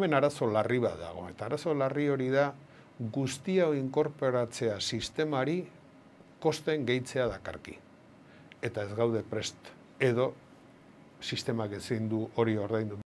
Hemen arazo larri bat dago, eta arazo larri hori da guztia inkorporatzea sistemari kosten gehitzea dakarki. Eta ez gaude prest, edo sistemak ezin du hori ordaindu.